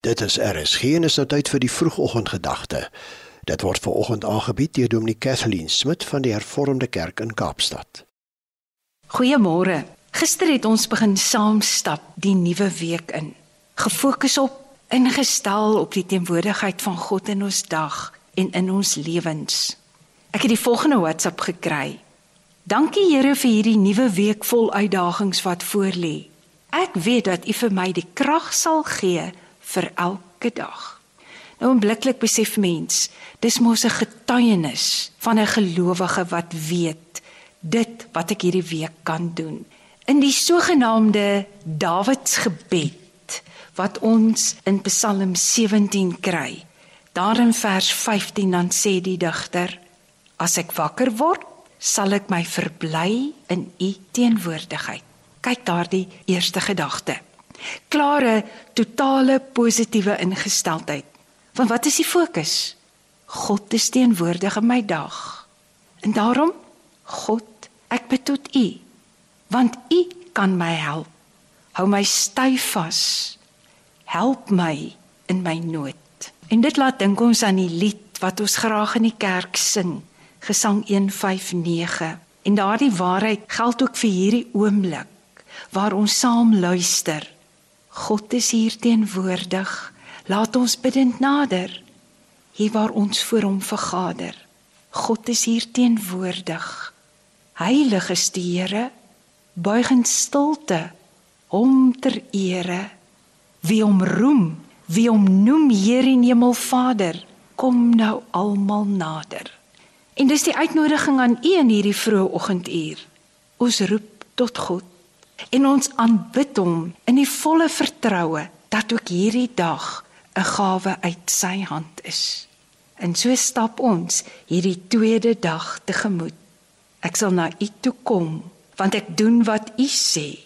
Dit is RSG en is nou tyd vir die vroegoggendgedagte. Dit word veraloggend aangebied deur Dominee Kathleen Smit van die Hervormde Kerk in Kaapstad. Goeiemôre. Gister het ons begin saam stap die nuwe week in. Gefokus op ingestel op die teenwoordigheid van God in ons dag en in ons lewens. Ek het die volgende WhatsApp gekry. Dankie Here vir hierdie nuwe week vol uitdagings wat voorlê. Ek weet dat U vir my die krag sal gee vir elke dag. Nou onmiddellik besef mens, dis mos 'n getuienis van 'n gelowige wat weet dit wat ek hierdie week kan doen. In die sogenaamde Dawids gebed wat ons in Psalm 17 kry. Daar in vers 15 dan sê die digter: As ek wakker word, sal ek my verbly in u teenwoordigheid. Kyk daardie eerste gedagte klare totale positiewe ingesteldheid. Want wat is die fokus? God is teenwoordig in my dag. En daarom God, ek bid tot U, want U kan my help. Hou my styf vas. Help my in my nood. En dit laat dink ons aan die lied wat ons graag in die kerk sing, Gesang 159. En daardie waarheid geld ook vir hierdie oomblik waar ons saam luister God is hier teenwoordig. Laat ons bidend nader. Hier waar ons voor hom vergader. God is hier teenwoordig. Heilig is die Here. Buig in stilte hom ter ere. Wie hom roem, wie hom noem Heer en Hemelvader, kom nou almal nader. En dis die uitnodiging aan u in hierdie vroeë oggenduur. Ons roep tot God en ons aanbid hom in die volle vertroue dat ook hierdie dag 'n gawe uit sy hand is. En so stap ons hierdie tweede dag tegemoet. Ek sal na u toe kom want ek doen wat u sê.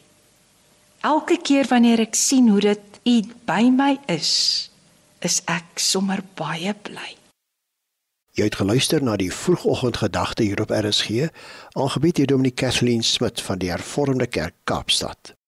Elke keer wanneer ek sien hoe dit u by my is, is ek sommer baie bly. Jy het geluister na die vroegoggendgedagte hier op RSG, aangebied deur Dominee Kathleen Smit van die Hervormde Kerk Kaapstad.